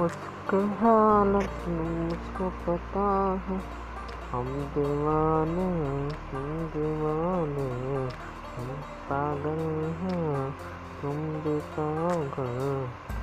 उसके हालत मुझको पता है। हम दीवाने तुम दीवाने हम पागल हैं, तुम भी पागल